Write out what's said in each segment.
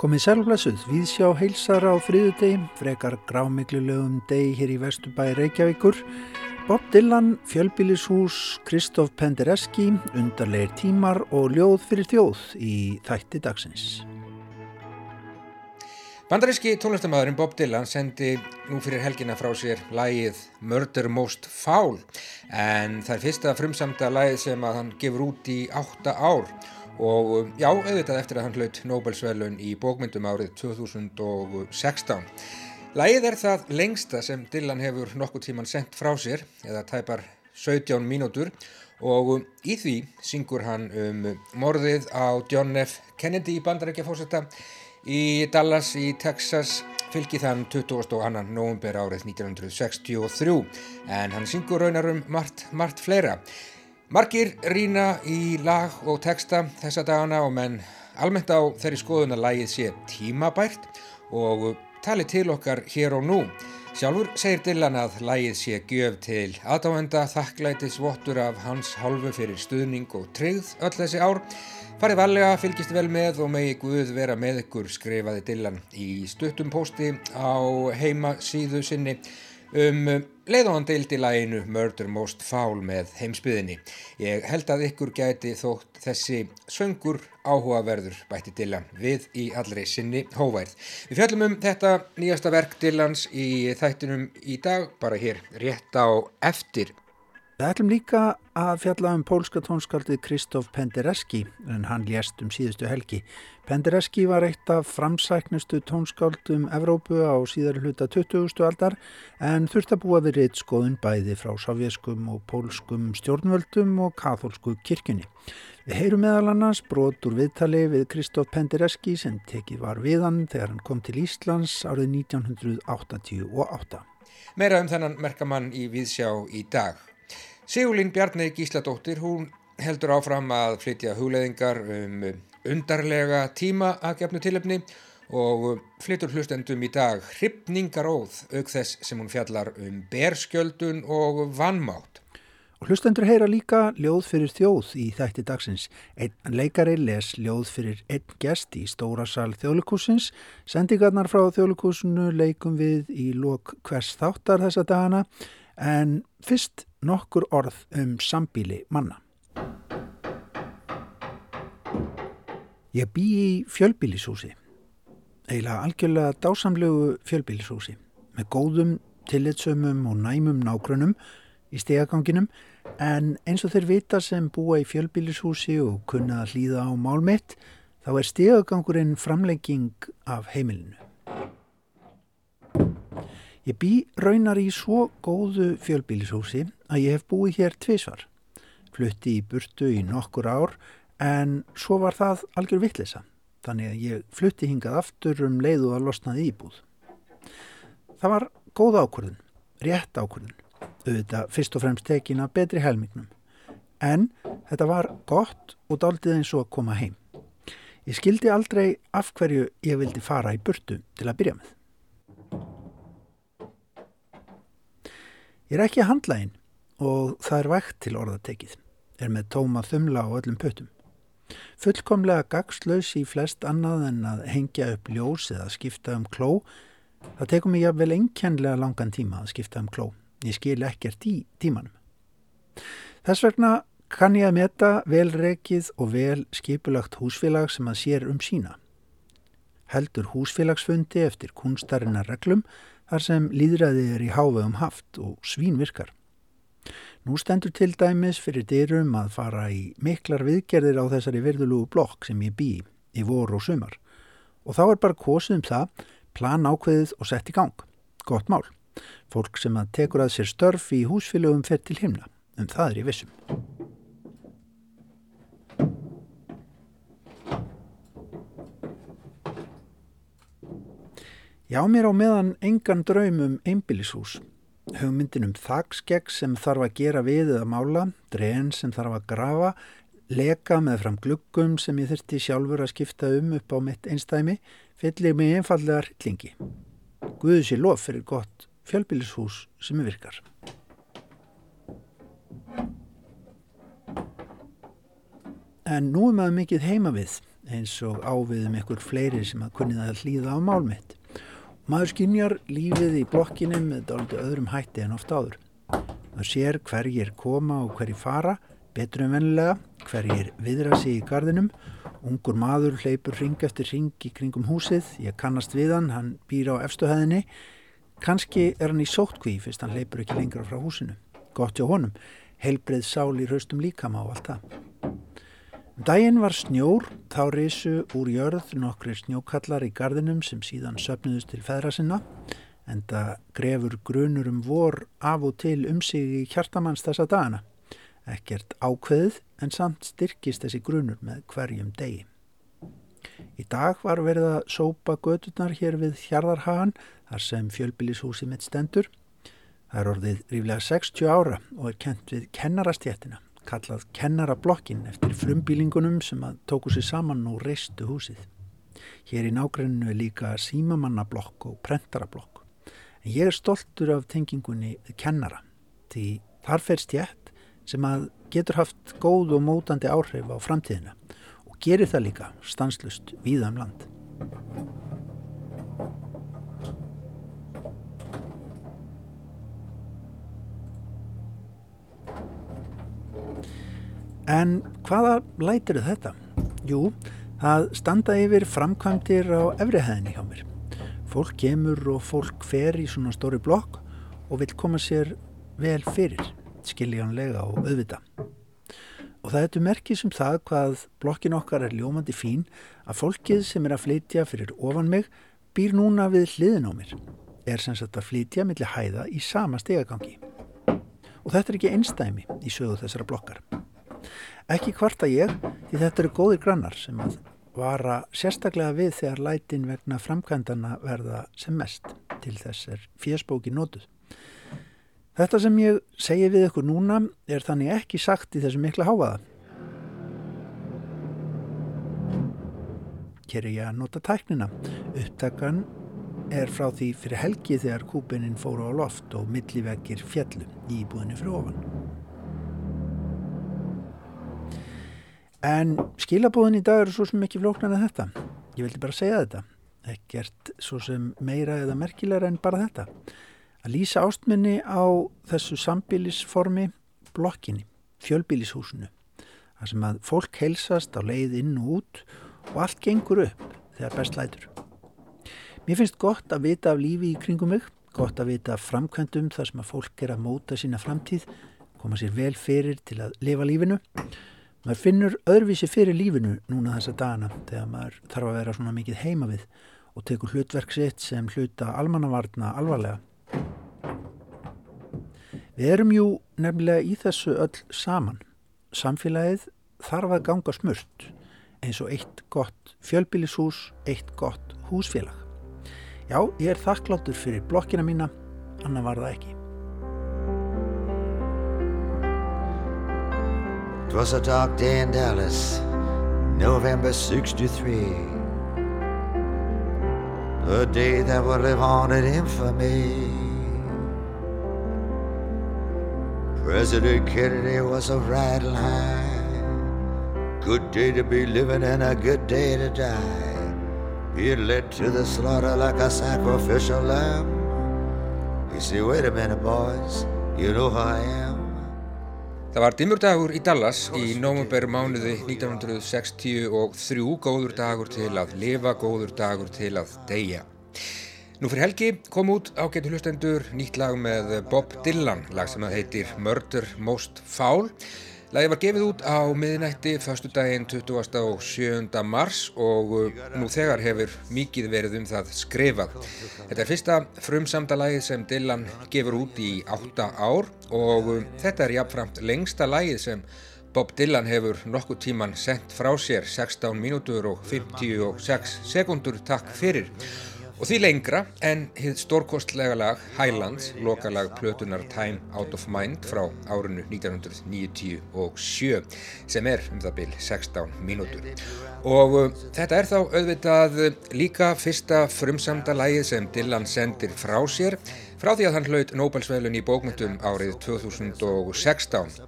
Komið sælflæsuð, við sjá heilsar á þriðudegi, frekar grámiklulegum degi hér í Vesturbæri Reykjavíkur. Bob Dylan, fjölbílishús, Kristóf Pendereski, undarleir tímar og ljóð fyrir þjóð í þætti dagsins. Bandaríski tónlistamæðurinn Bob Dylan sendi nú fyrir helgina frá sér lægið Murder Most Foul en það er fyrsta frumsamta lægið sem að hann gefur út í átta ár og um, já, auðvitað eftir að hann hlaut Nobelsverlun í bókmyndum árið 2016. Lægið er það lengsta sem Dylan hefur nokkuð tíman sendt frá sér, eða tæpar 17 mínútur og um, í því syngur hann um morðið á John F. Kennedy í bandarækjafósetta í Dallas í Texas fylgið þann 22. november árið 1963 en hann syngur raunar um margt, margt fleira. Margir rína í lag og texta þessa dagana og menn almennt á þeirri skoðun að lagið sé tímabært og tali til okkar hér og nú. Sjálfur segir Dylan að lagið sé gjöf til aðdáenda þakklætis vottur af hans hálfu fyrir stuðning og tryggð öll þessi ár. Farið varlega, fylgist vel með og megi Guð vera með ykkur skrifaði Dylan í stuttum pósti á heima síðu sinni um leið og hann deildi læginu Murder Most Foul með heimsbyðinni. Ég held að ykkur gæti þótt þessi söngur áhugaverður bætti Dylan við í allri sinni hóværð. Við fjallum um þetta nýjasta verk Dylans í þættinum í dag, bara hér rétt á eftir Við ætlum líka að fjalla um pólska tónskaldið Kristóf Pendereski en hann lést um síðustu helgi. Pendereski var eitt af framsæknustu tónskaldum Evrópu á síðar hluta 20. aldar en þurft að búa við reitt skoðun bæði frá sovjeskum og pólskum stjórnvöldum og katholsku kirkjunni. Við heyrum meðal annars brot úr viðtali við Kristóf Pendereski sem tekið var við hann þegar hann kom til Íslands árið 1988. Meira um þennan merkamann í Víðsjá í dag. Sigurlín Bjarni Gísladóttir, hún heldur áfram að flytja hugleðingar um undarlega tíma að gefnu tilöfni og flytur hlustendum í dag hrypningaróð auk þess sem hún fjallar um berskjöldun og vannmátt. Og hlustendur heyra líka ljóð fyrir þjóð í þætti dagsins. Einn leikari les ljóð fyrir einn gest í stóra sal þjóðlikúsins. Sendingarnar frá þjóðlikúsinu leikum við í lok hvers þáttar þessa dagana en fyrst nokkur orð um sambíli manna. Ég bý í fjölbílishúsi, eiginlega algjörlega dásamlegu fjölbílishúsi með góðum, tillitsömmum og næmum nágrunum í stegaganginum en eins og þeir vita sem búa í fjölbílishúsi og kunna að hlýða á málmitt þá er stegagangurinn framlegging af heimilinu. Ég bý raunar í svo góðu fjölbílishúsi að ég hef búið hér tvísvar. Flutti í burtu í nokkur ár en svo var það algjör vittlisa. Þannig að ég flutti hingað aftur um leiðu að losnaði íbúð. Það var góð ákvörðun, rétt ákvörðun. Auðvitað fyrst og fremst tekin að betri helmingnum. En þetta var gott og daldið eins og að koma heim. Ég skildi aldrei af hverju ég vildi fara í burtu til að byrja með. Ég er ekki handlægin og það er vægt til orðatekið, er með tóma þumla á öllum pötum. Fullkomlega gagslaus í flest annað en að hengja upp ljós eða skipta um kló, það tekum ég vel einkennlega langan tíma að skipta um kló. Ég skil ekkert í tímanum. Þess vegna kann ég að meta velrekið og vel skipulagt húsfélag sem að sér um sína. Heldur húsfélagsfundi eftir kunstarinnar reglum þar sem líðræðið er í hávegum haft og svín virkar. Nú stendur til dæmis fyrir dyrum að fara í miklar viðgerðir á þessari virðulugu blokk sem ég bý í vor og sumar og þá er bara kosið um það, plan ákveðið og sett í gang. Gott mál. Fólk sem að tekur að sér störf í húsfélögum fer til himna, um það er ég vissum. Já, mér á meðan engan draum um einbílishús. Hugmyndin um þakskegg sem þarf að gera við eða mála, dren sem þarf að grafa, leka með fram gluggum sem ég þurfti sjálfur að skipta um upp á mitt einstæmi, fyllir mig einfallega rillingi. Guðu sér lof fyrir gott fjölbílishús sem virkar. En nú er maður mikið heima við eins og áviðum ykkur fleiri sem að kunni það að hlýða á málmitt. Maður skinjar lífið í blokkinu með dálítið öðrum hætti en oft áður. Maður sér hverjir koma og hverjir fara, betur en vennilega, hverjir viðra sig í gardinum. Ungur maður hleypur ring eftir ring í kringum húsið, ég kannast við hann, hann býr á efstuhæðinni. Kanski er hann í sótkví fyrst hann hleypur ekki lengra frá húsinu. Gott hjá honum, heilbreið sál í raustum líkama og allt það. Daginn var snjór, þá risu úr jörð nokkri snjókallar í gardinum sem síðan söpnuðust til feðra sinna en það grefur grunur um vor af og til um sig í hjartamanns þessa dagana. Ekkert ákveðið en samt styrkist þessi grunur með hverjum degi. Í dag var verið að sópa gödurnar hér við Hjarðarhagan þar sem fjölbílishúsi mitt stendur. Það er orðið ríflega 60 ára og er kent við kennarastjættina, kallað kennarablokkin eftir frumbílingunum sem að tóku sér saman og reistu húsið. Hér í nágrunnu er líka símamannablokk og prentarablokk. En ég er stoltur af tengingunni kennara því þar fer stjætt sem að getur haft góð og mótandi áhrif á framtíðina og gerir það líka stanslust víða um land. En hvaða lætir þetta? Jú, það standa yfir framkvæmdir á efrihæðinni hjá mér. Fólk kemur og fólk fer í svona stóri blokk og vil koma sér vel fyrir, skiljanlega og auðvita. Og það ertu merkið sem það hvað blokkin okkar er ljómandi fín að fólkið sem er að flytja fyrir ofan mig býr núna við hliðin á mér. Er sem sagt að flytja millir hæða í sama stegagangi. Og þetta er ekki einstæmi í sögu þessara blokkar. Ekki hvarta ég því þetta eru góðir grannar sem að vara sérstaklega við þegar lætin vegna framkvæmdana verða sem mest til þess er fjersbóki nótuð. Þetta sem ég segi við ykkur núna er þannig ekki sagt í þessu mikla háaða. Er ég að nota tæknina. Upptakan er frá því fyrir helgi þegar kúpinin fóru á loft og milliveggir fjallu í búinu fyrir ofan. En skilabóðin í dag eru svo sem ekki flóknar en þetta. Ég vildi bara segja þetta. Ekkert svo sem meira eða merkilegra en bara þetta. Að lýsa ástminni á þessu sambílisformi blokkinni, fjölbílishúsinu. Það sem að fólk heilsast á leið inn og út og allt gengur upp þegar best lætur. Mér finnst gott að vita af lífi í kringum mig, gott að vita af framkvæmdum þar sem að fólk er að móta sína framtíð, koma sér vel fyrir til að lifa lífinu maður finnur öðruvísi fyrir lífinu núna þessa dagana þegar maður þarf að vera svona mikið heima við og tekur hlutverk sitt sem hluta almannavarna alvarlega. Við erum jú nefnilega í þessu öll saman. Samfélagið þarf að ganga smurt eins og eitt gott fjölbílishús, eitt gott húsfélag. Já, ég er þakkláttur fyrir blokkina mína, annar var það ekki. 'Twas a dark day in Dallas, November 63. A day that will live on in infamy. President Kennedy was a riding high. Good day to be living and a good day to die. Being led to the slaughter like a sacrificial lamb. You see, wait a minute, boys, you know who I am. Það var dimmurdagur í Dallas í nómumber mánuði 1963, góður dagur til að lifa, góður dagur til að deyja. Nú fyrir helgi kom út ágættu hlustendur nýtt lag með Bob Dylan, lag sem að heitir Murder Most Foul. Lagið var gefið út á miðnætti fyrstu daginn 27. mars og uh, nú þegar hefur mikið verið um það skrifað. Þetta er fyrsta frumsamda lagið sem Dylan gefur út í 8 ár og uh, þetta er jáfnframt lengsta lagið sem Bob Dylan hefur nokkuð tíman sendt frá sér 16 mínútur og 56 sekundur takk fyrir. Og því lengra en hitt stórkostlega lag Highlands, lokalag plötunar Time Out of Mind frá árinu 1997 sem er um það byrj 16 mínútur. Og uh, þetta er þá auðvitað líka fyrsta frumsamda lagið sem Dylan sendir frá sér frá því að hann hlaut Nobelsveilun í bókmyndum árið 2016.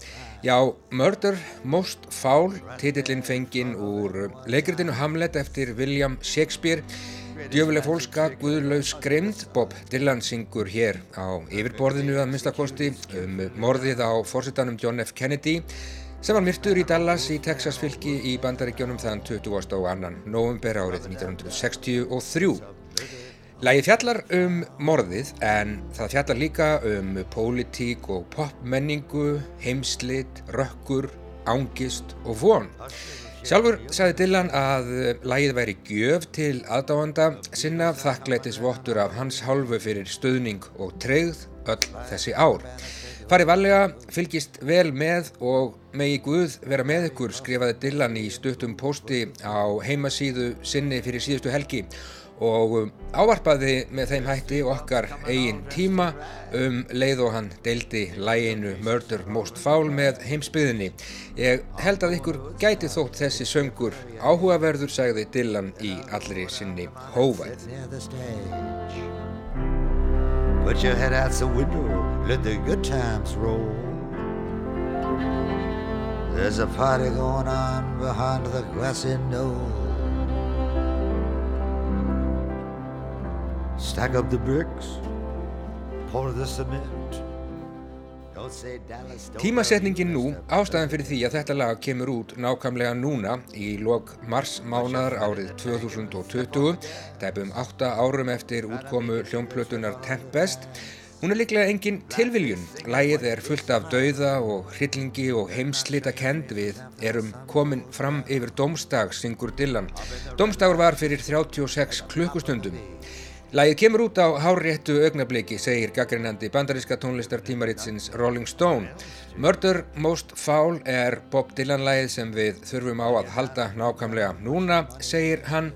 Já, Murder Most Foul, titillin fenginn úr leikritinu Hamlet eftir William Shakespeare Djöfuleg fólska, Guðlaus Grimd, Bob Dylan syngur hér á yfirborðinu að minnstakosti um morðið á fórsettanum John F. Kennedy sem var myrtur í Dallas í Texas fylki í bandaríkjónum þann 20. og annan november árið 1963. Lægi fjallar um morðið en það fjallar líka um pólitík og popmenningu, heimslit, rökkur, ángist og von. Sjálfur sagði Dylan að lægið væri gjöf til aðdáanda sinna þakklætis vottur af hans hálfu fyrir stöðning og treyð öll þessi ár. Farið varlega, fylgist vel með og megi Guð vera með ykkur skrifaði Dylan í stuttum posti á heimasíðu sinni fyrir síðustu helgi og um, ávarpaði með þeim hætti okkar eigin tíma um leið og hann deildi læginu Murder Most Foul með heimsbyðinni. Ég held að ykkur gæti þótt þessi söngur áhugaverður sagði Dylan í allri sinni hóvæð. Put your head out the window, let the good times roll. There's a party going on behind the grassy knoll. Stack up the bricks, pour the cement. Tímasetningin nú, ástæðan fyrir því að þetta lag kemur út nákvæmlega núna í lok mars mánar árið 2020, tæpum 8 árum eftir útkomu hljómplötunar Tempest, Hún er líklega engin tilviljun. Lægið er fullt af dauða og hryllingi og heimslita kend við erum komin fram yfir domstag, syngur Dylan. Domstagur var fyrir 36 klukkustundum. Lægið kemur út á háréttu augnabliki, segir gaggrinandi bandaríska tónlistartímaritsins Rolling Stone. Murder Most Foul er Bob Dylan lægið sem við þurfum á að halda nákvæmlega núna, segir hann.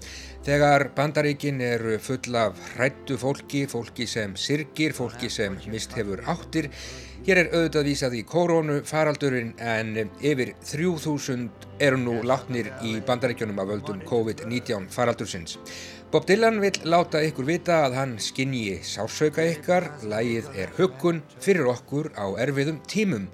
Þegar bandaríkin eru full af hrættu fólki, fólki sem sirgir, fólki sem mist hefur áttir. Hér er auðvitað vísað í korónu faraldurinn en yfir 3000 eru nú látnir í bandaríkjónum af völdum COVID-19 faraldursins. Bob Dylan vil láta ykkur vita að hann skinji sársauka ykkar, lægið er huggun fyrir okkur á erfiðum tímum.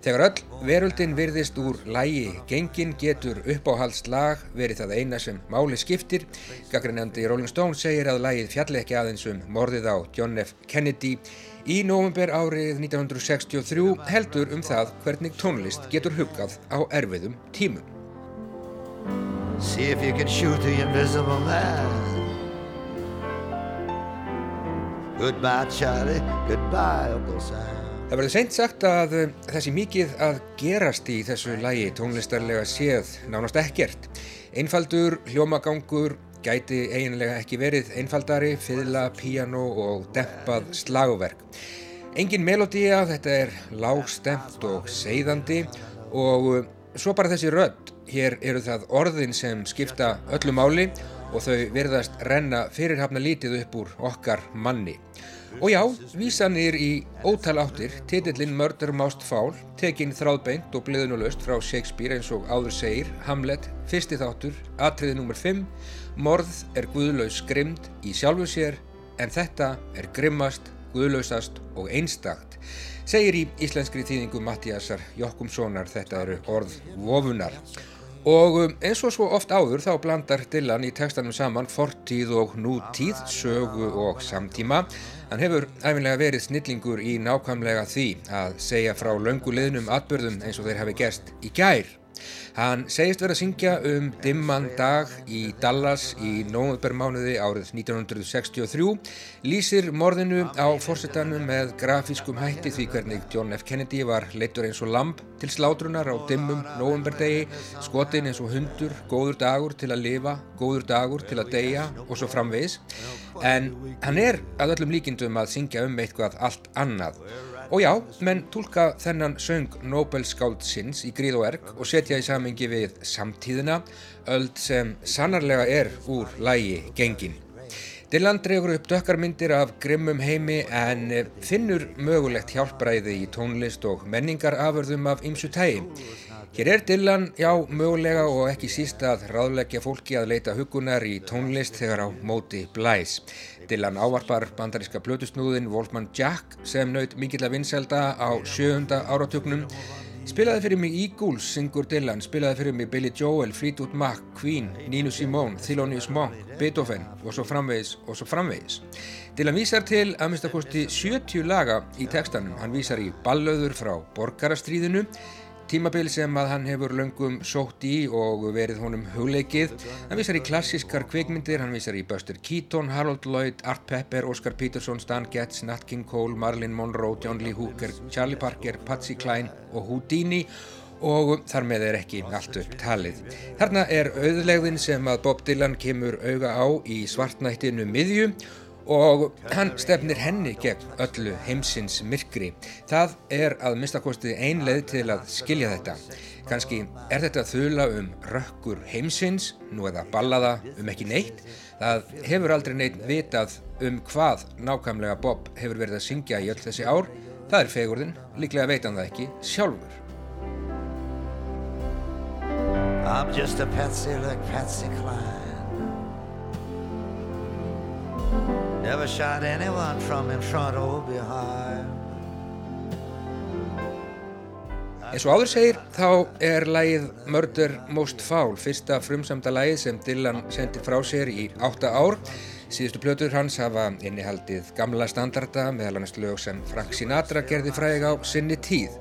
Þegar öll veröldin virðist úr lægi gengin getur uppáhaldslag verið það eina sem máli skiptir. Gaggrinandi Rolling Stone segir að lægið fjalli ekki aðeins um morðið á John F. Kennedy í november árið 1963 heldur um það hvernig tónlist getur huggað á erfiðum tímum. See if you can shoot the invisible man Goodbye Charlie, goodbye Uncle Sam Það verður seint sagt að eh, þessi mikið að gerast í þessu lægi tónlistarlega séð nánast ekkert. Einfaldur, hljómagangur, gæti eiginlega ekki verið einfaldari, fiðla, píano og dempað slagverk. Engin melodía, þetta er lágstemt og seiðandi og eh, svo bara þessi rödd. Hér eru það orðin sem skipta öllu máli og þau verðast renna fyrirhafna lítið upp úr okkar manni. Og já, vísanir í ótal áttir, titillin Murder Most Foul, tekinn þráðbeint og bliðunulöst frá Shakespeare eins og áður segir, Hamlet, fyrsti þáttur, atriði nr. 5, morð er guðlaus grimd í sjálfu sér, en þetta er grimmast, guðlausast og einstakt. Segir í íslenskri þýðingu Mattíasar Jokkumssonar, þetta eru orð vofunar. Og um, eins og svo oft áður þá blandar Dylan í textanum saman fortíð og nútíð, sögu og samtíma. Hann hefur æfinlega verið snillingur í nákvæmlega því að segja frá lönguleðnum atbyrðum eins og þeir hafi gerst í gær. Hann segist verið að syngja um dimman dag í Dallas í nógumbermánuði árið 1963, lýsir morðinu á fórsetanum með grafískum hætti því hvernig John F. Kennedy var leittur eins og lamp til slátrunar á dimmum nógumberdegi, skotin eins og hundur, góður dagur til að lifa, góður dagur til að deyja og svo framvegis. En hann er að öllum líkindum að syngja um eitthvað allt annað. Og já, menn tólka þennan söng Nobel-skáldsins í gríð og erg og setja í samengi við samtíðina, öll sem sannarlega er úr lægi gengin. Dylan dregur upp dökkarmyndir af grimmum heimi en finnur mögulegt hjálpræði í tónlist og menningaraförðum af ymsu tægi. Hér er Dylan, já, mögulega og ekki síst að ráðleggja fólki að leita hugunar í tónlist þegar á móti blæs. Dylan ávarpar bandaríska blötusnúðin Wolfman Jack sem naut mikill að vinselda á sjöunda áratöknum. Spilaði fyrir mig Eagles, syngur Dylan, spilaði fyrir mig Billy Joel, Fleetwood Mac, Queen, Nina Simone, Thelonious Monk, Beethoven og svo framvegis og svo framvegis. Dylan vísar til að minnstakosti 70 laga í textanum. Hann vísar í ballöður frá borgarastríðinu, tímabil sem að hann hefur löngum sótt í og verið honum hugleikið. Hann vísar í klassískar kvikmyndir, hann vísar í Buster Keaton, Harold Lloyd, Art Pepper, Oscar Peterson, Stan Getz, Nat King Cole, Marilyn Monroe, John Lee Hooker, Charlie Parker, Patsy Cline og Houdini og þar með er ekki allt upp talið. Þarna er auðlegðin sem að Bob Dylan kemur auga á í svartnættinu miðju og hann stefnir henni gegn öllu heimsins myrkri. Það er að minnstakosti ein leið til að skilja þetta. Kanski er þetta þula um rökkur heimsins, nú eða ballaða um ekki neitt. Það hefur aldrei neitt vitað um hvað nákvæmlega Bob hefur verið að syngja í öll þessi ár. Það er fegurðin, líklega veitan það ekki, sjálfur. I'm just a Patsy like Patsy Cline Never shot anyone from in front or behind Eins og áður segir, þá er lægið Murder Most Foul, fyrsta frumsamda lægið sem Dylan sendir frá sér í átta ár. Síðustu plötur hans hafa innihaldið gamla standarda meðal annars lög sem Frank Sinatra gerði fræðig á sinni tíð.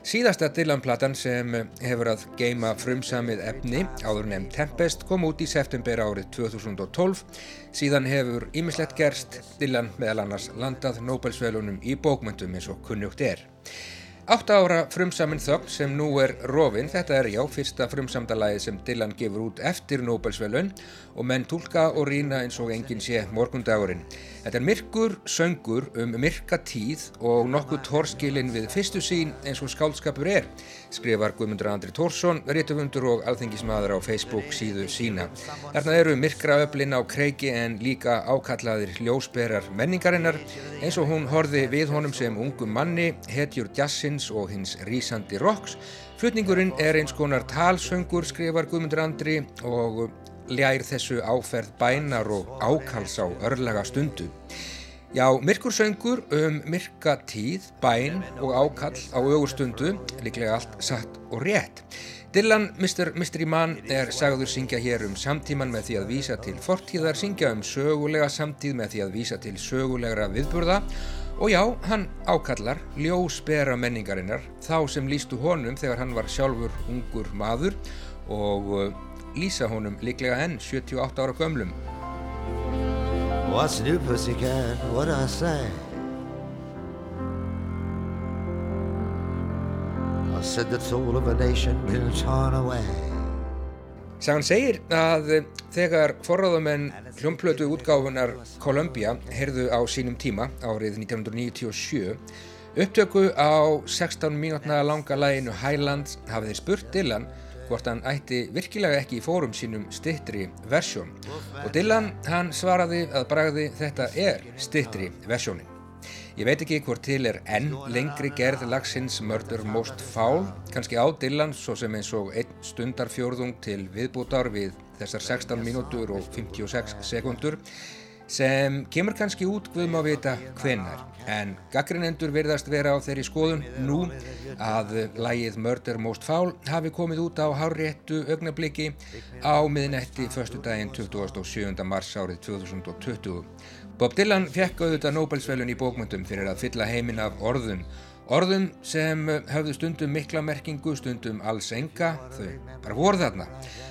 Síðasta Dylan-platan sem hefur að geima frumsamið efni, áður nefn Tempest, kom út í september árið 2012. Síðan hefur ímislegt gerst Dylan meðal annars landað Nobel-svölunum í bókmyndum eins og kunnugt er. Átta ára frumsaminn þögn sem nú er rofinn, þetta er já fyrsta frumsamdalagi sem Dylan gefur út eftir Nobelsvölun og menn tólka og rýna eins og enginn sé morgundagurinn. Þetta er myrkur söngur um myrka tíð og nokkuð tórskilinn við fyrstu sín eins og skálskapur er, skrifar Guðmundur Andri Tórsson, réttufundur og alþengismadur á Facebook síðu sína. Þarna eru myrkraöflin á kreiki en líka ákallaðir ljósberar menningarinnar eins og hún horfi við honum sem ungum manni, hetjur jazzins og hins rýsandi rocks. Flutningurinn er eins konar talsöngur, skrifar Guðmundur Andri og ljær þessu áferð bænar og ákals á örlaga stundu. Já, myrkursöngur um myrka tíð, bæn og ákall á augustundu, líklega allt satt og rétt. Dylan, Mr. Mystery Man, er sagður syngja hér um samtíman með því að vísa til fortíðar, syngja um sögulega samtíð með því að vísa til sögulegra viðburða og já, hann ákallar ljósbera menningarinnar, þá sem lístu honum þegar hann var sjálfur ungur maður og lýsa honum líklega enn 78 ára gömlum. What's new pussycat, what I say? I said the soul of a nation been torn away. Sagan segir að þegar forráðamenn hljómplötu útgáfunar Columbia heyrðu á sínum tíma árið 1997 upptöku á 16 mínútna langa læginu Highlands hafið þeir spurt Dylan hvort hann ætti virkilega ekki í fórum sínum stittri versjón. Og Dylan hann svaraði að bragði þetta er stittri versjónin. Ég veit ekki hvort til er enn lengri gerð lagsins Murder Most Foul, kannski á Dylan svo sem eins og einn stundarfjörðung til viðbútar við þessar 16 mínútur og 56 sekundur sem kemur kannski út guðum að vita hvenar en gaggrinendur verðast vera á þeirri skoðun nú að lægið Murder Most Foul hafi komið út á háréttu augnabliki á miðnetti förstu daginn 27. mars árið 2020. Bob Dylan fekk auðvitað Nobelsvelun í bókmyndum fyrir að fylla heiminn af orðum Orðum sem höfðu stundum mikla merkingu, stundum alls enga, þau bara voru þarna.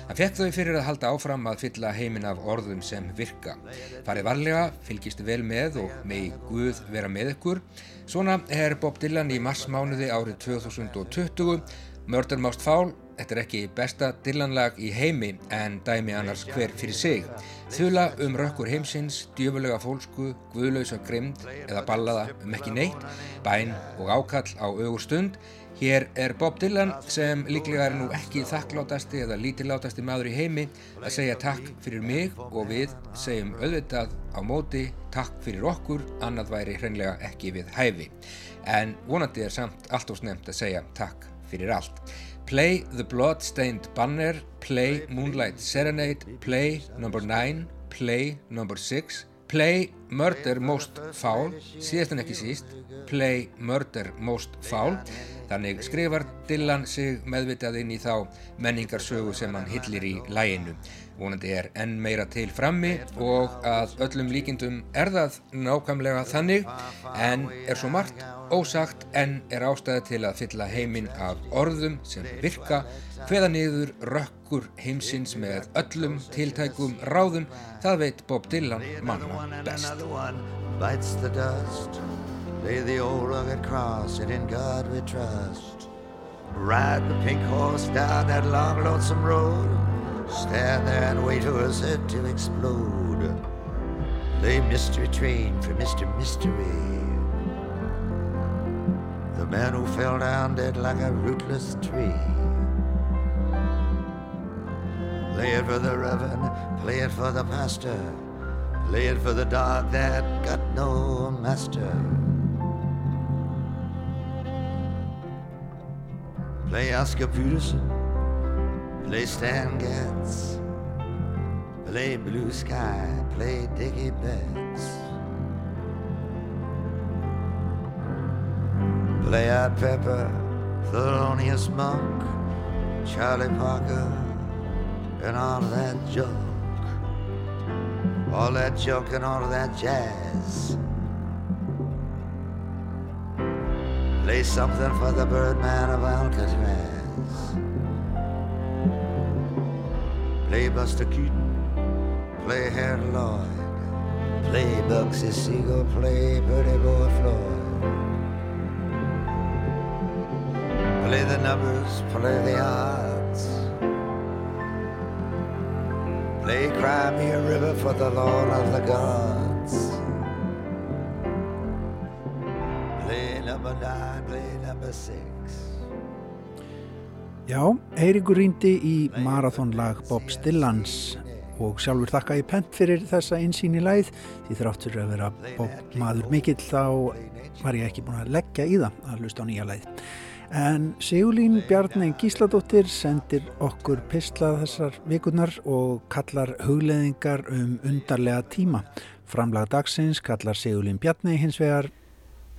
Hann fekk þau fyrir að halda áfram að fylla heiminn af orðum sem virka. Farið varlega, fylgist vel með og megi Guð vera með ykkur. Svona er Bob Dylan í marsmánuði árið 2020. Murder Most Foul Þetta er ekki besta dillanlag í heimi en dæmi annars hver fyrir sig. Þula um rökkur heimsins, djöfulega fólsku, guðlausa grimd eða ballaða um ekki neitt, bæn og ákall á augur stund. Hér er Bob Dylan sem líklega er nú ekki þakklátasti eða lítillátasti maður í heimi að segja takk fyrir mig og við segjum auðvitað á móti takk fyrir okkur, annað væri hreinlega ekki við hæfi. En vonandi er samt allt og snemt að segja takk fyrir allt. Play The Blood-Stained Banner, Play Moonlight Serenade, Play Number 9, Play Number 6, Play Murder Most Foul, síðast en ekki síst, Play Murder Most Foul. Þannig skrifar Dylan sig meðvitað inn í þá menningarsögu sem hann hillir í læginu vonandi er enn meira til frammi og að öllum líkindum er það nákvæmlega þannig. En er svo margt ósagt en er ástæði til að fylla heiminn af orðum sem virka hveða niður rökkur heimsins með öllum tiltækum ráðum. Það veit Bob Dylan manna best Lay the old rugged cross and in God we trust Ride the pink horse down that long lonesome road Stand there and wait for his head to explode. Lay mystery train for Mr. Mystery. The man who fell down dead like a rootless tree. Play it for the reverend, play it for the pastor, play it for the dog that got no master. Play Oscar Peterson Play Stan Getz, play Blue Sky, play Dickie Betts. Play out Pepper, Thelonious Monk, Charlie Parker, and all that junk. All that junk and all that jazz. Play something for the Birdman of Alcatraz. Play Buster Keaton, play Harold Lloyd, play Bugsy Siegel, play Pretty Boy Floyd. Play the numbers, play the odds. Play Cry Me a River for the Lord of the Gods. Number six. Já, Eiríkur rýndi í marathónlag Bob Stillans og sjálfur þakka ég pent fyrir þessa einsýn í læð því þráttur að vera Bob maður mikill þá var ég ekki búin að leggja í það að hlusta á nýja læð. En Sigurlín Bjarni Gísladóttir sendir okkur pislað þessar vikurnar og kallar hugleðingar um undarlega tíma. Framlag dagsins kallar Sigurlín Bjarni hins vegar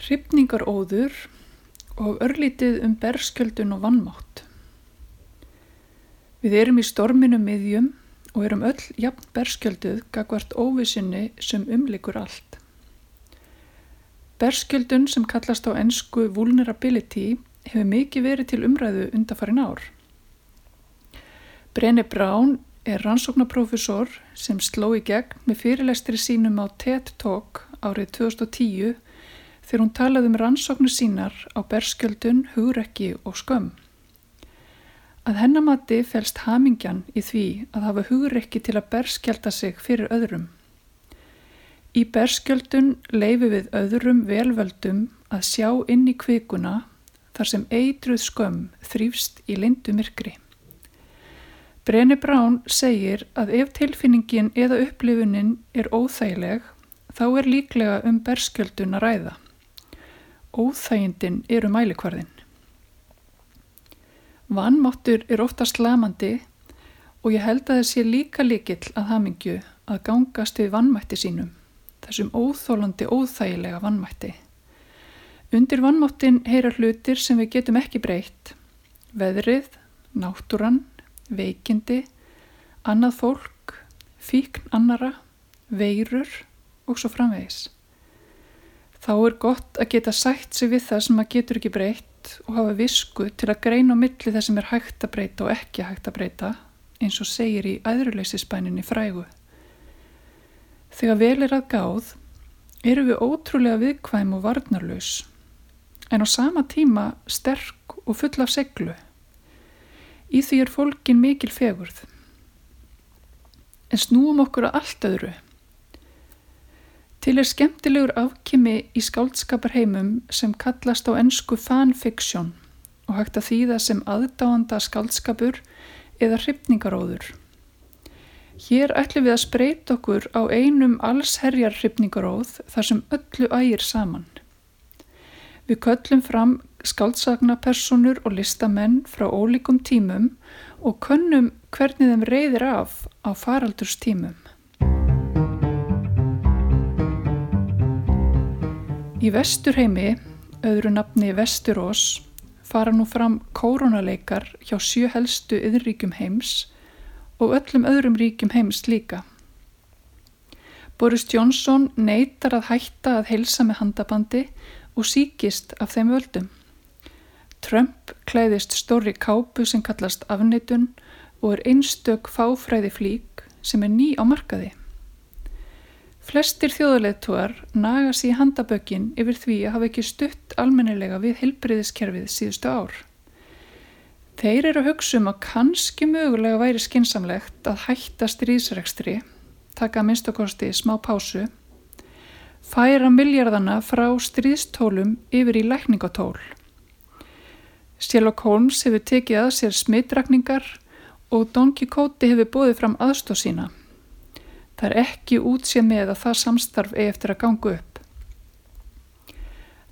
Hrifningar óður og örlítið um berskjöldun og vannmátt. Við erum í storminu miðjum og erum öll jafn berskjölduð gagvart óvisinni sem umlikur allt. Berskjöldun sem kallast á ennsku vulnerability hefur mikið verið til umræðu undarfarin ár. Brenne Brán er rannsóknarprofessor sem sló í gegn með fyrirlestri sínum á TED Talk árið 2010 þegar hún talaði um rannsóknu sínar á berskjöldun, hugrekki og skömm. Að hennamati fælst hamingjan í því að hafa hugreikki til að berskjálta sig fyrir öðrum. Í berskjöldun leifi við öðrum velvöldum að sjá inn í kvikuna þar sem eitruð skömm þrýfst í lindu myrkri. Breni Brán segir að ef tilfinningin eða upplifunin er óþægileg þá er líklega um berskjöldun að ræða. Óþægindin eru mælikvarðin. Vannmáttur er ofta slamandi og ég held að það sé líka líkill að hamingju að gangast við vannmætti sínum, þessum óþólandi óþægilega vannmætti. Undir vannmáttin heyra hlutir sem við getum ekki breytt, veðrið, náttúran, veikindi, annað fólk, fíkn annara, veirur og svo framvegis. Þá er gott að geta sætt sig við það sem maður getur ekki breytt og hafa visku til að greina á milli það sem er hægt að breyta og ekki hægt að breyta eins og segir í æðruleysisbæninni frægu. Þegar vel er að gáð eru við ótrúlega viðkvæm og varnarlaus en á sama tíma sterk og full af seglu. Í því er fólkin mikil fegurð. En snúum okkur að allt öðru Til er skemmtilegur afkimi í skáldskaparheimum sem kallast á ennsku fanfiction og hægt að þýða sem aðdáanda skáldskapur eða hrifningaróður. Hér ætlum við að spreita okkur á einum allsherjar hrifningaróð þar sem öllu ægir saman. Við köllum fram skáldsagnapersonur og listamenn frá ólíkum tímum og könnum hvernig þeim reyðir af á faraldurstímum. Í vesturheimi, öðru nafni Vesturós, fara nú fram koronaleikar hjá sjö helstu yðurríkjum heims og öllum öðrum ríkjum heims líka. Boris Johnson neytar að hætta að heilsa með handabandi og síkist af þeim völdum. Trump klæðist stóri kápu sem kallast afneitun og er einstök fáfræði flík sem er ný á markaði. Flestir þjóðulegtuar naga sér handabökin yfir því að hafa ekki stutt almennilega við hilbriðiskerfið síðustu ár. Þeir eru að hugsa um að kannski mögulega væri skinsamlegt að hætta stríðsrekstri, taka minnstakosti smá pásu, færa miljardana frá stríðstólum yfir í lækningatól. Sherlock Holmes hefur tekið að sér smittrakningar og Don Quixote hefur bóðið fram aðstóð sína. Það er ekki útsið með að það samstarf eigi eftir að ganga upp.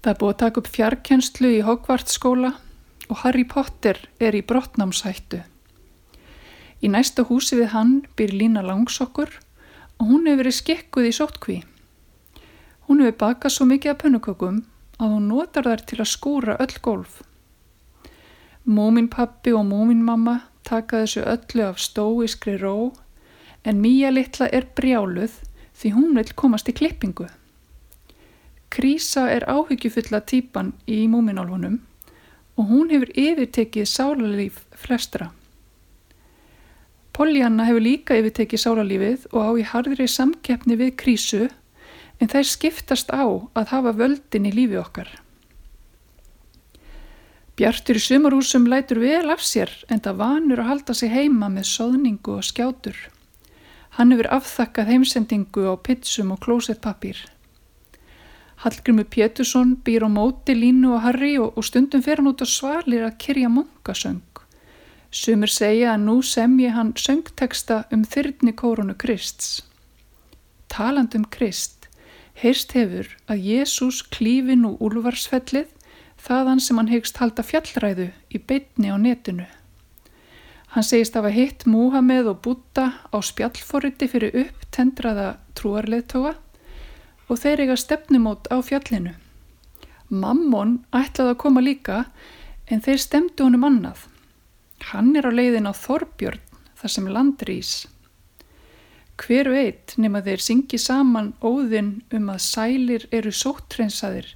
Það er búið að taka upp fjarkenslu í Hogwarts skóla og Harry Potter er í brottnámshættu. Í næsta húsi við hann byr Lína Langsokkur og hún hefur verið skekkuð í sótkví. Hún hefur bakað svo mikið af pönnukökum að hún notar þær til að skúra öll golf. Móminpappi og móminmamma taka þessu öllu af stóiskri ró en Míja litla er brjáluð því hún vil komast í klippingu. Krísa er áhyggjufulla típan í múminálfunum og hún hefur yfirtekið sálarlíf flestra. Poljanna hefur líka yfirtekið sálarlífið og á í hardri samkeppni við krísu en þær skiptast á að hafa völdin í lífi okkar. Bjartur í sumarúsum lætur vel af sér en það vanur að halda sig heima með soðningu og skjátur. Hann hefur afþakkað heimsendingu á pitsum og klósettpapír. Hallgrimur Pétursson býr á móti Línu og Harry og, og stundum fer hann út á svalir að kyrja munkasöng. Sumir segja að nú semji hann söngteksta um þyrni kórunu Krists. Taland um Krist, heyrst hefur að Jésús klífi nú úlvarsfellið þaðan sem hann hegst halda fjallræðu í beitni á netinu. Hann segist að hafa hitt Múhameð og Búta á spjallforriti fyrir upptendraða trúarleðtóa og þeir eiga stefnumót á fjallinu. Mammon ætlaði að koma líka en þeir stemdu honum annað. Hann er á leiðin á Þorbjörn þar sem landrýs. Hver veit nema þeir syngi saman óðinn um að sælir eru sóttrensaðir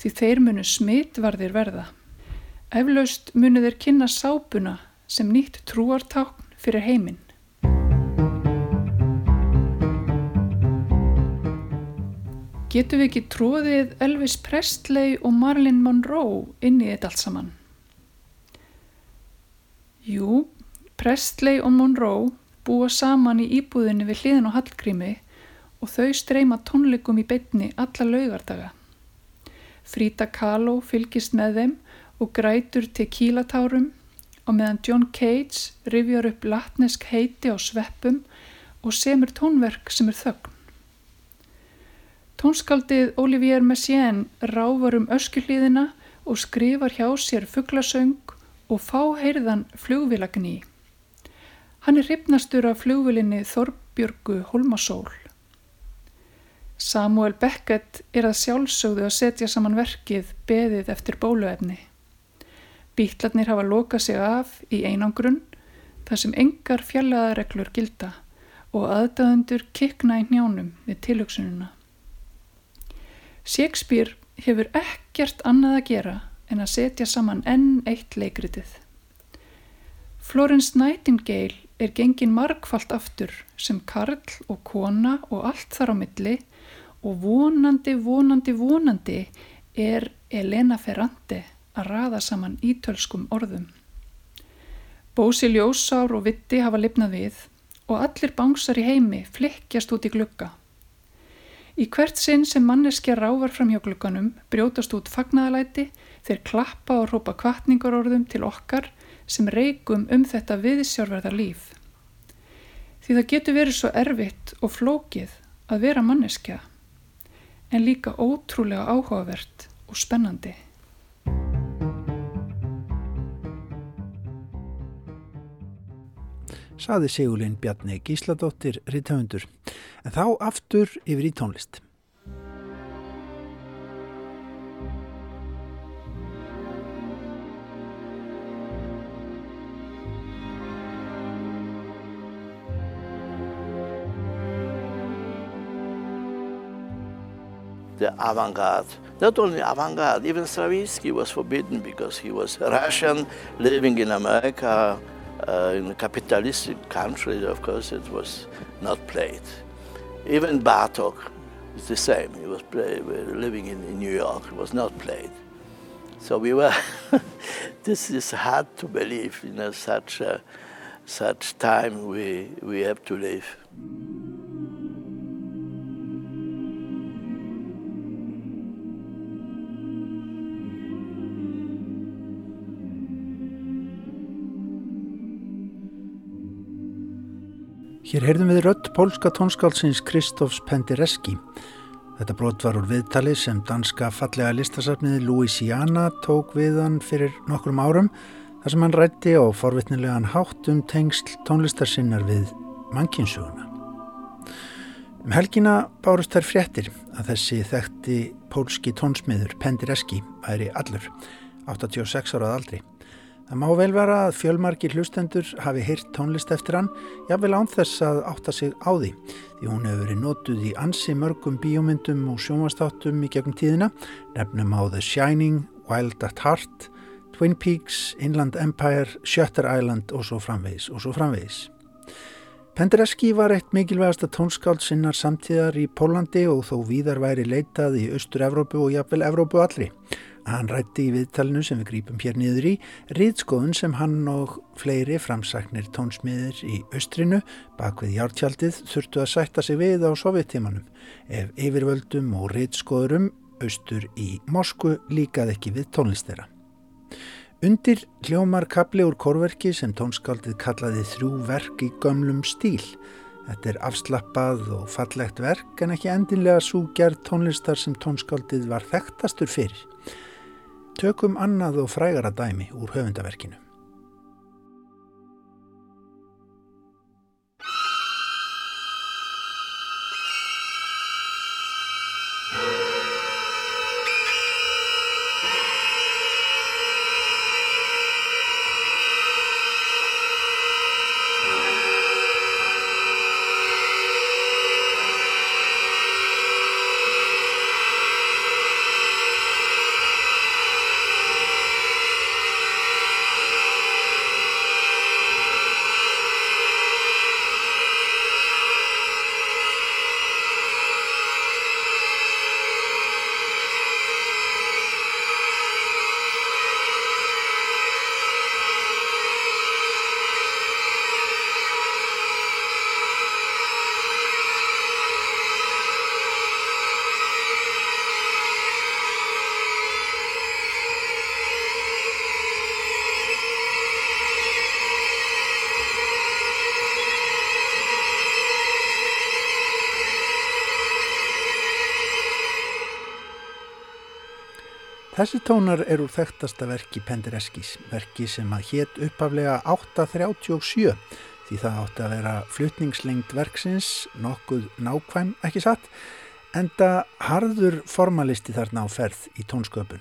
því þeir munu smitvarðir verða. Eflaust munu þeir kynna sápuna sem nýtt trúartákn fyrir heiminn. Getur við ekki tróðið Elvis Presley og Marilyn Monroe inn í þetta allt saman? Jú, Presley og Monroe búa saman í íbúðinni við hliðin og hallgrími og þau streyma tónleikum í beitni alla laugardaga. Frida Kahlo fylgist með þeim og grætur til kílatárum og meðan John Cage rifjar upp latnesk heiti á sveppum og semur tónverk sem er þögn. Tónskaldið Olivier Messiaen ráfar um öskullíðina og skrifar hjá sér fugglasöng og fá heyrðan flugvilagni. Hann er hrifnastur af flugvilinni Þorbjörgu Holmasól. Samuel Beckett er að sjálfsögðu að setja saman verkið beðið eftir bóluefni. Bítlarnir hafa lokað sig af í einangrun þar sem engar fjallaðareglur gilda og aðdæðundur kikna í njánum við tilöksununa. Shakespeare hefur ekkert annað að gera en að setja saman enn eitt leikritið. Florence Nightingale er gengin margfalt aftur sem karl og kona og allt þar á milli og vonandi, vonandi, vonandi er Elena Ferrante að raða saman ítölskum orðum. Bósi ljósár og vitti hafa lifnað við og allir bánsar í heimi flikkjast út í glukka. Í hvert sinn sem manneskja rávar fram hjá glukkanum brjótast út fagnaðalæti þeir klappa og rópa kvartningarorðum til okkar sem reikum um þetta viðsjárverða líf. Því það getur verið svo erfitt og flókið að vera manneskja en líka ótrúlega áhugavert og spennandi. saði Sigurlein Bjarni Gísladóttir rítthöndur. En þá aftur yfir í tónlist. the avant-garde. Not only avant-garde, even Stravinsky was forbidden because he was Russian living in America. Uh, in a capitalistic country, of course it was not played. Even Bartok is the same. He was play, living in, in New York, it was not played. So we were, this is hard to believe, you know, such, a, such time we, we have to live. Hér heyrðum við rött pólska tónskálsins Kristófs Pendereski. Þetta brot var úr viðtali sem danska fallega listasafniði Louisiana tók við hann fyrir nokkrum árum þar sem hann rætti á forvitnilegan hátt um tengsl tónlistarsinnar við mannkynsuguna. Um helgina bárust þær fréttir að þessi þekkti pólski tónsmiður Pendereski væri allur, 86 árað aldri. Það má vel vera að fjölmarki hlustendur hafi heyrt tónlist eftir hann, jável án þess að átta sig á því, því hún hefur verið notuð í ansi mörgum bíómyndum og sjónvastáttum í gegnum tíðina, nefnum á The Shining, Wild at Heart, Twin Peaks, Inland Empire, Shutter Island og svo framvegis og svo framvegis. Pendereski var eitt mikilvægasta tónskáld sinnar samtíðar í Pólandi og þó víðar væri leitað í Östur-Evrópu og jáfnvel Evrópu allri. Hann rætti í viðtalinu sem við grípum hér niður í riðskoðun sem hann og fleiri framsaknir tónsmiðir í austrinu bak við jártjaldið þurftu að sætta sig við á sovjettímanum ef yfirvöldum og riðskoðurum austur í Mosku líkað ekki við tónlistera. Undir hljómar kapli úr korverki sem tónskaldið kallaði þrjú verk í gömlum stíl. Þetta er afslappað og fallegt verk en ekki endinlega svo gerð tónlistar sem tónskaldið var þekktastur fyrir. Tökum annað og frægara dæmi úr höfundaverkinu. Þessi tónar eru þekktasta verki Pendereskis, verki sem að hétt uppaflega 837 því það átti að vera flutningslengt verksins, nokkuð nákvæm ekki satt, enda harður formalisti þarna á ferð í tónsköpun.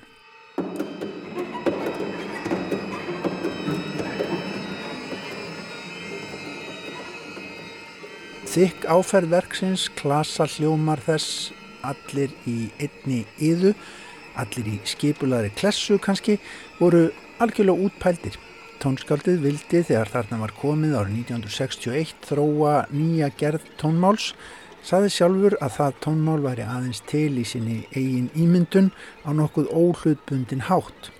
Þykk áferð verksins, klasa hljómar þess, allir í einni yðu, allir í skipulari klessu kannski, voru algjörlega útpældir. Tónskaldið vildi þegar þarna var komið árið 1961 þróa nýja gerð tónmáls, saði sjálfur að það tónmál væri aðeins til í sinni eigin ímyndun á nokkuð óhlutbundin hátt.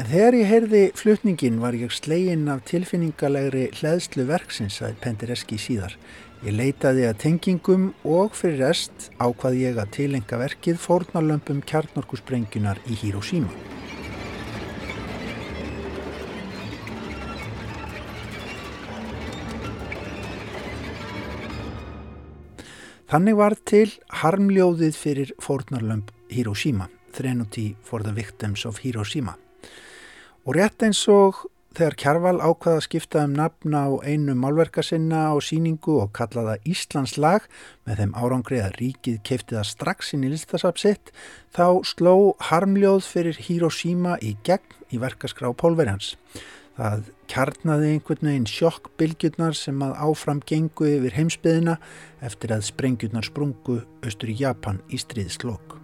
En þegar ég heyrði flutningin var ég slegin af tilfinningalegri hlæðslu verksins að Pendereski síðar. Ég leitaði að tengingum og fyrir rest ákvað ég að tilenga verkið fórnarlömpum kjarnorkusprengunar í Hiroshima. Þannig var til harmljóðið fyrir fórnarlömp Hiroshima, Threnody for the Victims of Hiroshima. Og rétt eins og þegar Kjarval ákvaða að skipta um nafn á einu málverka sinna á síningu og kallaða Íslands lag með þeim árangri að ríkið keipti það strax inn í listasapsitt þá sló harmljóð fyrir Hiroshima í gegn í verkaskrá Pólverjans. Það kjarnaði einhvern veginn sjokkbylgjurnar sem að áfram gengu yfir heimsbyðina eftir að sprengjurnar sprungu austur í Japan í stríðslokk.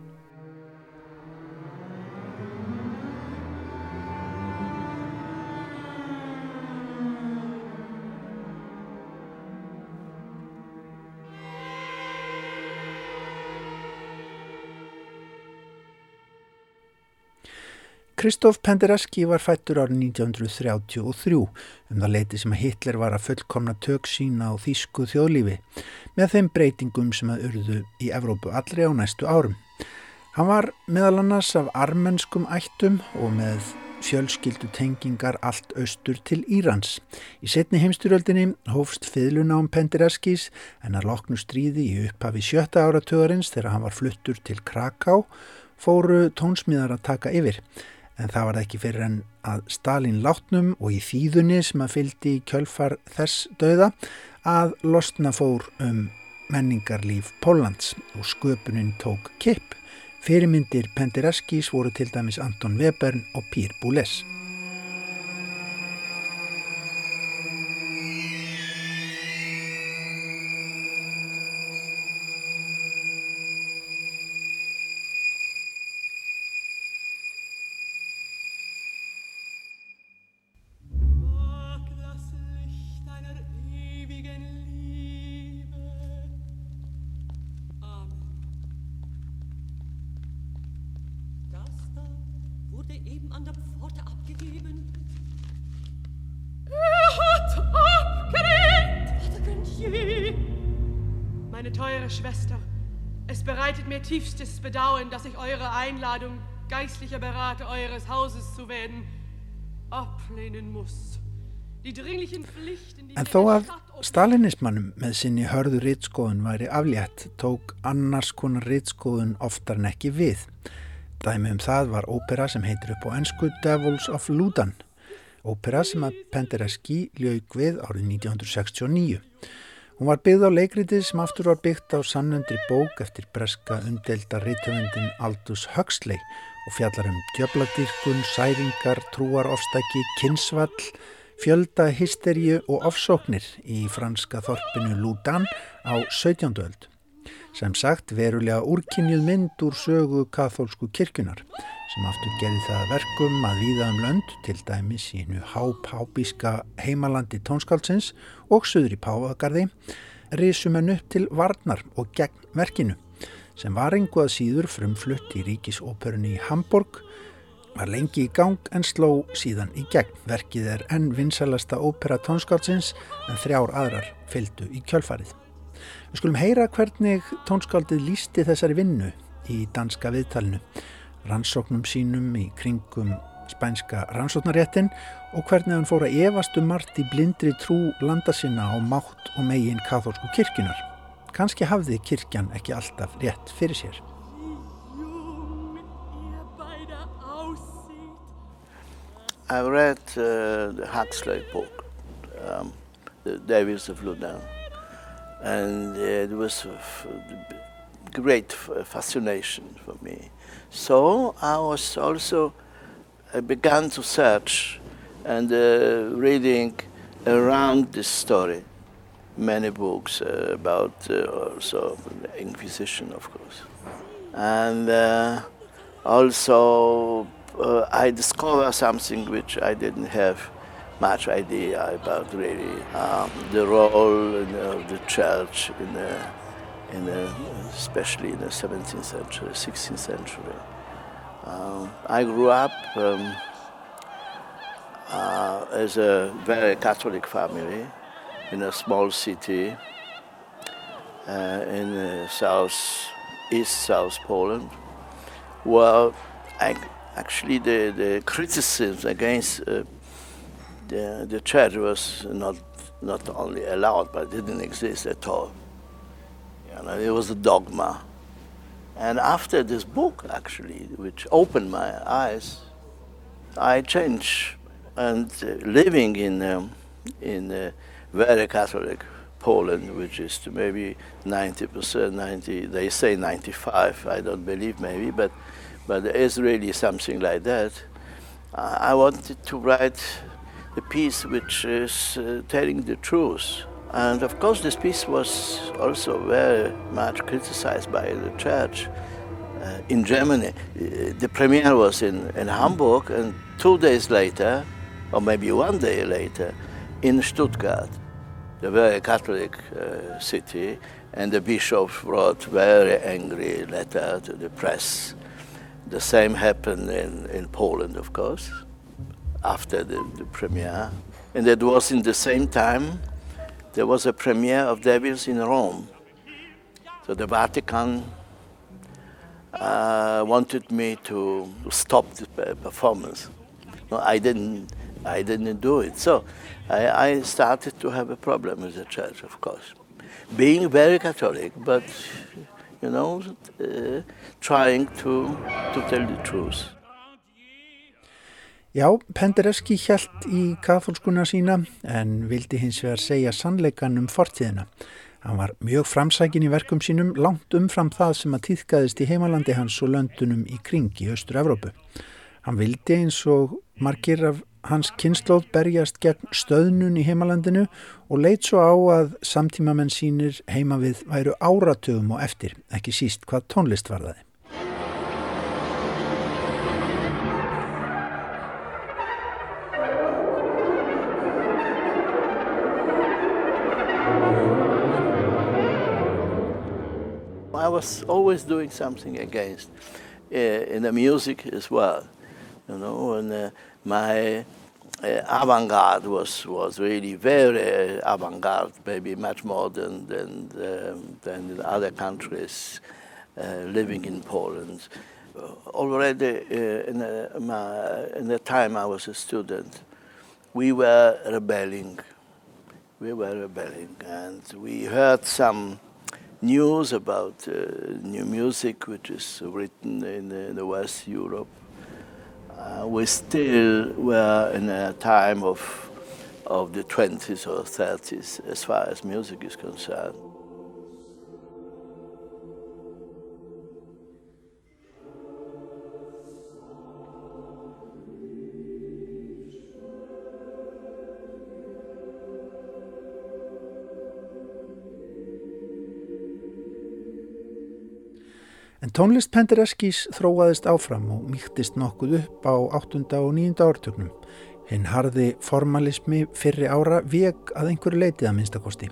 Kristóf Penderecki var fættur árið 1933 um það leiti sem að Hitler var að fullkomna tök sína á þýsku þjóðlífi með þeim breytingum sem að urðu í Evrópu allri á næstu árum. Hann var meðal annars af armenskum ættum og með fjölskyldu tengingar allt austur til Írans. Í setni heimstyröldinni hófst fiðluna um Pendereskis en að loknu stríði í upphafi sjötta áratöðarins þegar hann var fluttur til Kraká fóru tónsmíðar að taka yfir en það var ekki fyrir en að Stalin látnum og í þýðunni sem að fyldi kjölfar þess döða að losna fór um menningarlíf Póllands og sköpunin tók kipp. Fyrirmyndir Pendereskis voru til dæmis Anton Webern og Pír Búles. Tiefstes Bedauern, dass ich eure Einladung, geistlicher Berater eures Hauses zu werden, ablehnen muss. En þó að stalinismannum með sinni hörðu rýtskóðun væri aflétt tók annars konar rýtskóðun oftar en ekki við. Dæmi um það var ópera sem heitir upp á ennsku Devils of Ludan. Ópera sem að Penderecki ljög við árið 1969. Hún var byggð á leikriti sem aftur var byggt á sannundri bók eftir breska umdelda rítöfundin Aldous Huxley og fjallar um djöbladyrkun, særingar, trúarofstæki, kinsvall, fjölda, hysteríu og ofsóknir í franska þorpinu Ludan á 17. öld. Sem sagt verulega úrkynjuð mynd úr sögu kathólsku kirkunar sem aftur gerði það verkum að víða um lönd til dæmis í nú hápábíska heimalandi tónskálsins og söður í Páfagarði risum henn upp til varnar og gegn verkinu sem var einhvað síður frumflutt í ríkisóperunni í Hamburg var lengi í gang en sló síðan í gegn. Verkið er enn vinsalasta ópera tónskálsins en þrjár aðrar fylgdu í kjölfarið. Við skulum heyra hvernig tónskáldið lísti þessari vinnu í danska viðtalinu rannsóknum sínum í kringum spænska rannsóknaréttin og hvernig hann fór að evastu um margt í blindri trú landa sinna á mátt og megin katholsku kirkjunar. Kanski hafði kirkjan ekki alltaf rétt fyrir sér. I read uh, Huxley book, um, Devils of Ludan, and it was great fascination for me. So I was also I began to search and uh, reading around this story, many books uh, about uh, also the Inquisition, of course, and uh, also uh, I discovered something which I didn't have much idea about really um, the role of the church in the in the, especially in the 17th century, 16th century. Um, I grew up um, uh, as a very Catholic family in a small city uh, in uh, south, east south Poland. Well, actually the, the criticism against uh, the, the church was not, not only allowed, but didn't exist at all. You know, it was a dogma. And after this book, actually, which opened my eyes, I changed. And uh, living in um, in uh, very Catholic Poland, which is maybe 90%, 90, they say 95, I don't believe maybe, but, but there is really something like that. I wanted to write a piece which is uh, telling the truth. And of course, this piece was also very much criticized by the church uh, in Germany. Uh, the premiere was in, in Hamburg, and two days later, or maybe one day later, in Stuttgart, the very Catholic uh, city, and the bishop wrote very angry letter to the press. The same happened in, in Poland, of course, after the, the premiere. And it was in the same time there was a premiere of Devils in Rome. So the Vatican uh, wanted me to stop the performance. No, I didn't. I didn't do it. So I, I started to have a problem with the church, of course, being very Catholic, but you know, uh, trying to to tell the truth. Já, Pendereski hjælt í katholskuna sína en vildi hins vegar segja sannleikan um fortíðina. Hann var mjög framsækin í verkum sínum langt umfram það sem að týðkaðist í heimalandi hans og löndunum í kring í Östur-Evrópu. Hann vildi eins og margir af hans kynnslóð berjast gegn stöðnun í heimalandinu og leit svo á að samtímamenn sínir heima við væru áratugum og eftir, ekki síst hvað tónlist var það. I was always doing something against uh, in the music as well, you know. And uh, my uh, avant-garde was was really very avant-garde, maybe much more than than um, than in other countries uh, living in Poland. Already uh, in the, my, in the time I was a student, we were rebelling. We were rebelling, and we heard some news about uh, new music which is written in, in the West Europe. Uh, we still were in a time of, of the 20s or 30s as far as music is concerned. Tónlist Pendereskis þróaðist áfram og mýktist nokkuð upp á 8. og 9. ártögnum. Hinn harði formalismi fyrri ára veg að einhverju leitið að minnstakosti.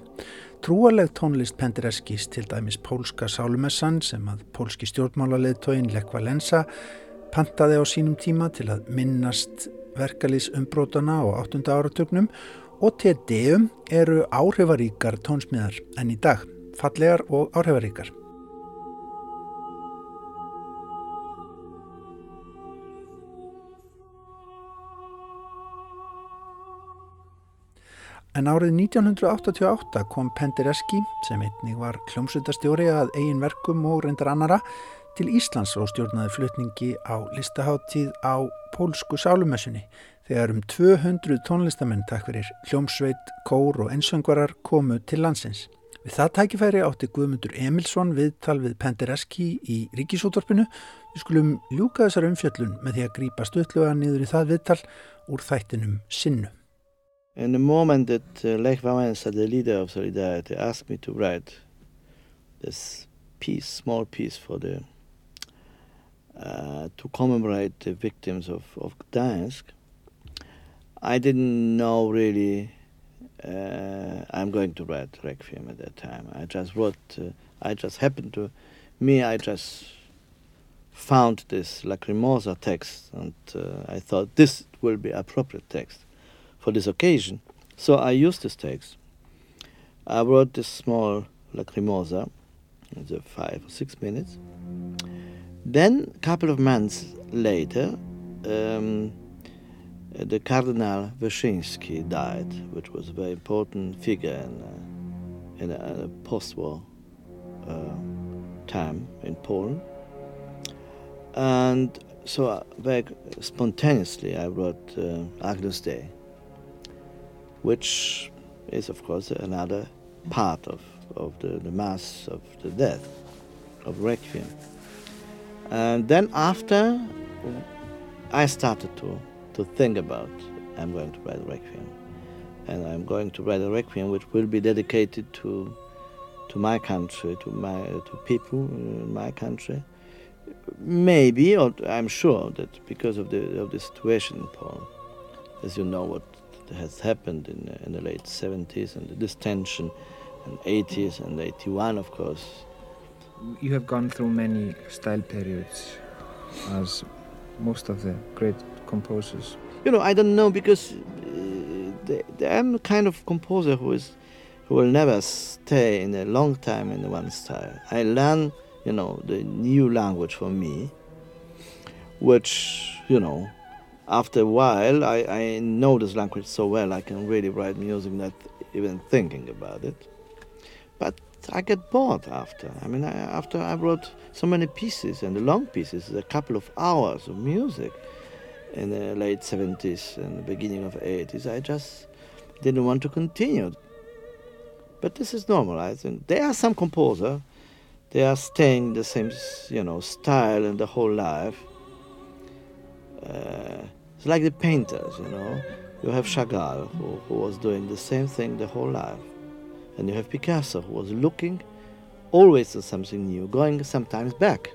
Trúaleg tónlist Pendereskis til dæmis pólska sálumessan sem að pólski stjórnmálaleðtóin Lekva Lensa pantaði á sínum tíma til að minnast verkalýs umbrótana á 8. áratögnum og TD-um eru áhrifaríkar tónsmiðar en í dag, fallegar og áhrifaríkar. En árið 1988 kom Pendereski, sem einnig var hljómsveitastjóri að eigin verkum og reyndar annara, til Íslands og stjórnaði flutningi á listaháttíð á pólsku sálumessunni þegar um 200 tónlistamenn takk fyrir hljómsveit, kór og einsöngvarar komu til landsins. Við það tækifæri átti Guðmundur Emilsson viðtal við Pendereski í Ríkisútorpinu. Við skulum ljúka þessar umfjöllun með því að grípa stöðluga niður í það viðtal úr þættinum sinnu. In the moment that uh, Lech Wałęsa, the leader of Solidarity, asked me to write this piece, small piece for the uh, to commemorate the victims of, of Gdańsk, I didn't know really uh, I'm going to write Requiem at that time. I just wrote, uh, I just happened to, me, I just found this Lacrimosa text and uh, I thought this will be appropriate text for this occasion. So I used this text. I wrote this small lacrimosa, the five or six minutes. Then, a couple of months later, um, the Cardinal Wyszyński died, which was a very important figure in, uh, in a, a post-war uh, time in Poland. And so, uh, very spontaneously, I wrote uh, Agnus Dei which is, of course, another part of, of the, the Mass of the Death, of Requiem. And then after, I started to, to think about I'm going to write a Requiem. And I'm going to write a Requiem which will be dedicated to, to my country, to, my, to people in my country. Maybe, or I'm sure that because of the, of the situation in Poland, as you know what has happened in, in the late 70s and this tension and 80s and 81 of course you have gone through many style periods as most of the great composers? You know, I don't know because uh, I'm the kind of composer who is who will never stay in a long time in one style. I learn, you know, the new language for me, which you know, after a while, I, I know this language so well I can really write music not even thinking about it. But I get bored after. I mean, I, after I wrote so many pieces and the long pieces, a couple of hours of music in the late 70s and the beginning of 80s, I just didn't want to continue. But this is normal, I think. There are some composer, they are staying the same, you know, style in the whole life. Uh, it's like the painters, you know. You have Chagall, who, who was doing the same thing the whole life. And you have Picasso, who was looking always at something new, going sometimes back.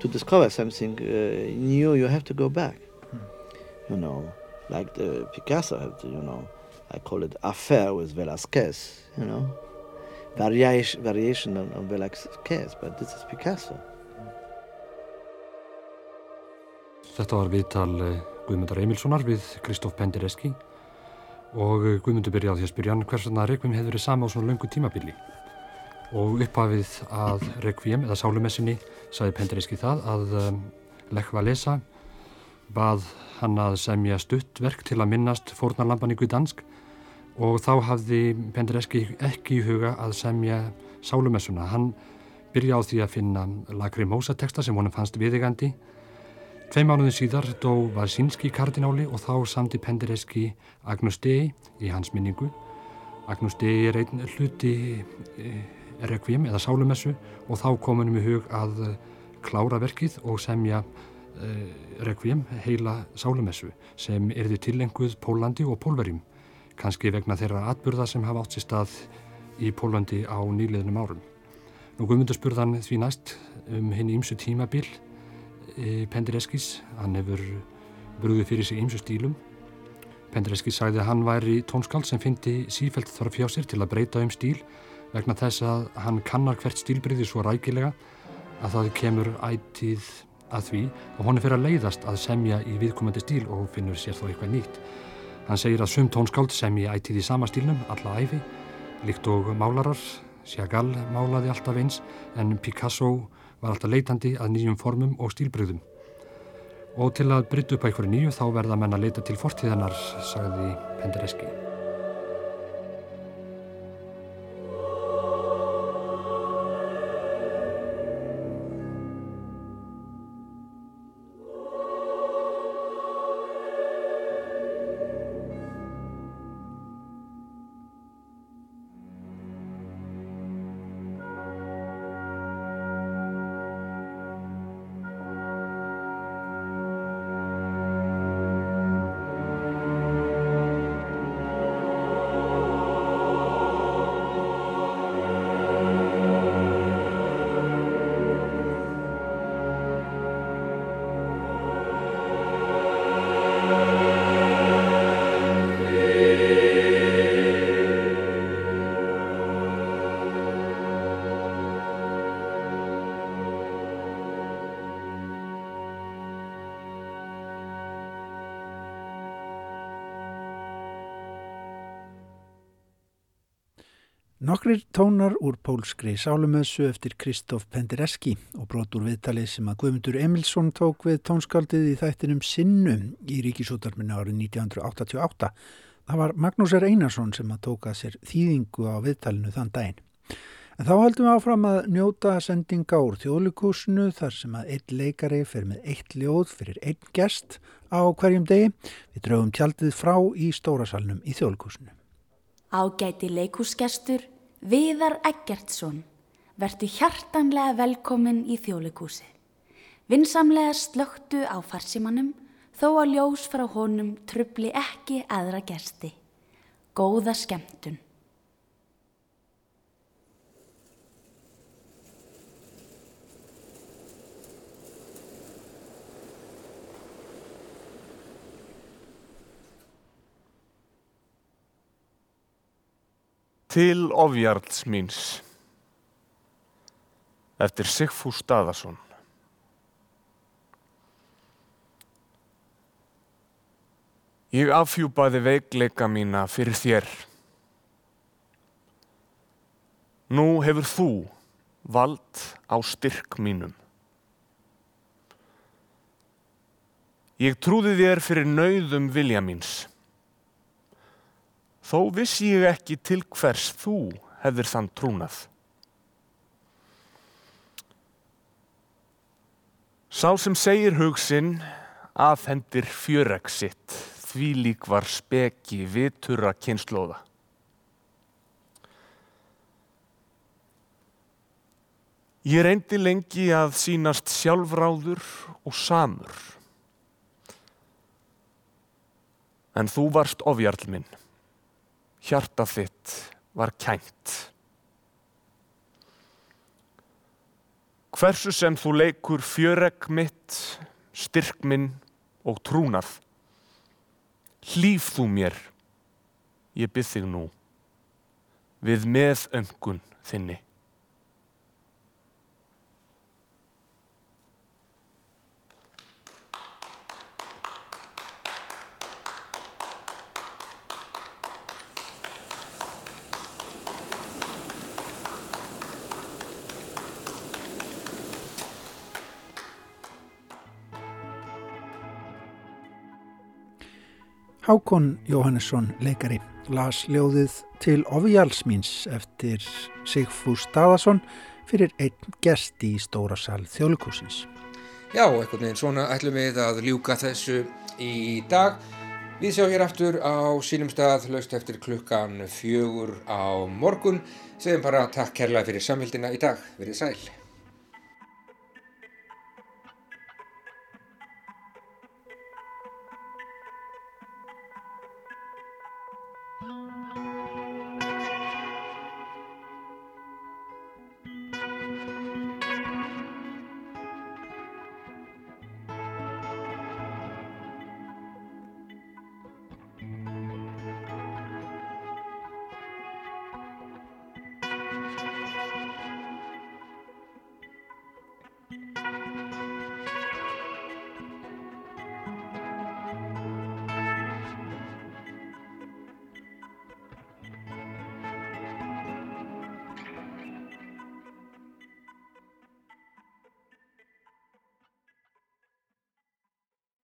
To discover something uh, new, you have to go back. Hmm. You know, like the Picasso had you know, I call it affair with Velasquez, you know. Variation, variation on, on Velasquez, but this is Picasso. Þetta var viðtal eh, Guðmundar Emilssonar við Kristóf Pendereski og eh, Guðmundur byrjaði því að spyrja hann hvers vegna Requiem hefur verið sama á svona löngu tímabili og upphafið að Requiem eða Sálumessinni saði Pendereski það að um, Lech Walesa bað hann að semja stuttverk til að minnast fórnarlampan í Guðdansk og þá hafði Pendereski ekki í huga að semja Sálumessuna. Hann byrjaði á því að finna Lagrimósa texta sem honum fannst viðigandi Tvei mánuðin síðar dó Vasinski kardináli og þá samti Pendereski Agnus Dei í hans minningu. Agnus Dei er einn hluti eh, Requiem eða Sálumessu og þá komunum í hug að klára verkið og semja uh, Requiem heila Sálumessu sem erði tilenguð Pólandi og Pólverjum, kannski vegna þeirra atburða sem hafa átt sér stað í Pólandi á nýliðnum árum. Nú guðmundur spurðan því næst um henni ímsu tímabil Pendereskis, hann hefur brúðið fyrir sig ymsu stílum. Pendereskis sagði að hann væri tónskald sem fyndi sífælt þarf hjá sér til að breyta um stíl vegna þess að hann kannar hvert stílbreyði svo rækilega að það kemur ætið að því og hann er fyrir að leiðast að semja í viðkomandi stíl og finnur sér þó eitthvað nýtt. Hann segir að sum tónskáld semji ætið í sama stílnum, alla æfi, líkt og málarar, Chagall málaði alltaf eins en Picasso var alltaf leitandi að nýjum formum og stílbröðum. Og til að brytta upp á einhverju nýju þá verða menn að leita til fortíðanar, sagði Pendereski. Nokkrir tónar úr pólskri sálumössu eftir Kristóf Pendereski og brotur viðtalið sem að Guðmundur Emilsson tók við tónskaldið í þættinum Sinnum í ríkisútarminni árið 1988. Það var Magnús R. Einarsson sem að tóka sér þýðingu á viðtalinu þann daginn. En þá heldum við áfram að njóta sendinga úr þjóðlíkusinu þar sem að einn leikari fer með eitt ljóð fyrir einn gest á hverjum degi. Við draugum tjaldið frá í stórasalnum í þjóðlíkusinu. Ágæti leikúsgestur Viðar Eggertsson, vertu hjartanlega velkomin í þjólikúsi. Vinsamlega slögtu á farsimannum þó að ljós frá honum trubli ekki aðra gersti. Góða skemmtun. Til ofjarls míns. Eftir Sigfús Staðarsson Ég afhjúpaði veikleika mína fyrir þér. Nú hefur þú vald á styrk mínum. Ég trúði þér fyrir nauðum vilja míns. Þó vissi ég ekki til hvers þú hefðir þann trúnað. Sá sem segir hugsin aðhendir fjöreg sitt því lík var speki vitura kynnslóða. Ég reyndi lengi að sínast sjálfráður og samur. En þú varst ofjarl minn. Hjarta þitt var kænt. Hversu sem þú leikur fjöreg mitt, styrk minn og trúnað. Hlýf þú mér, ég byrð þig nú, við meðöngun þinni. Hákon Jóhannesson, leikari, las ljóðið til Ofjalsmíns eftir Sigfús Staðarsson fyrir einn gest í stóra sal þjóðlugúsins. Já, einhvern veginn svona ætlum við að ljúka þessu í dag. Við sjáum hér aftur á sínum stað löst eftir klukkan fjögur á morgun. Segjum bara takk kærlega fyrir samfélgina í dag. Verið sæl.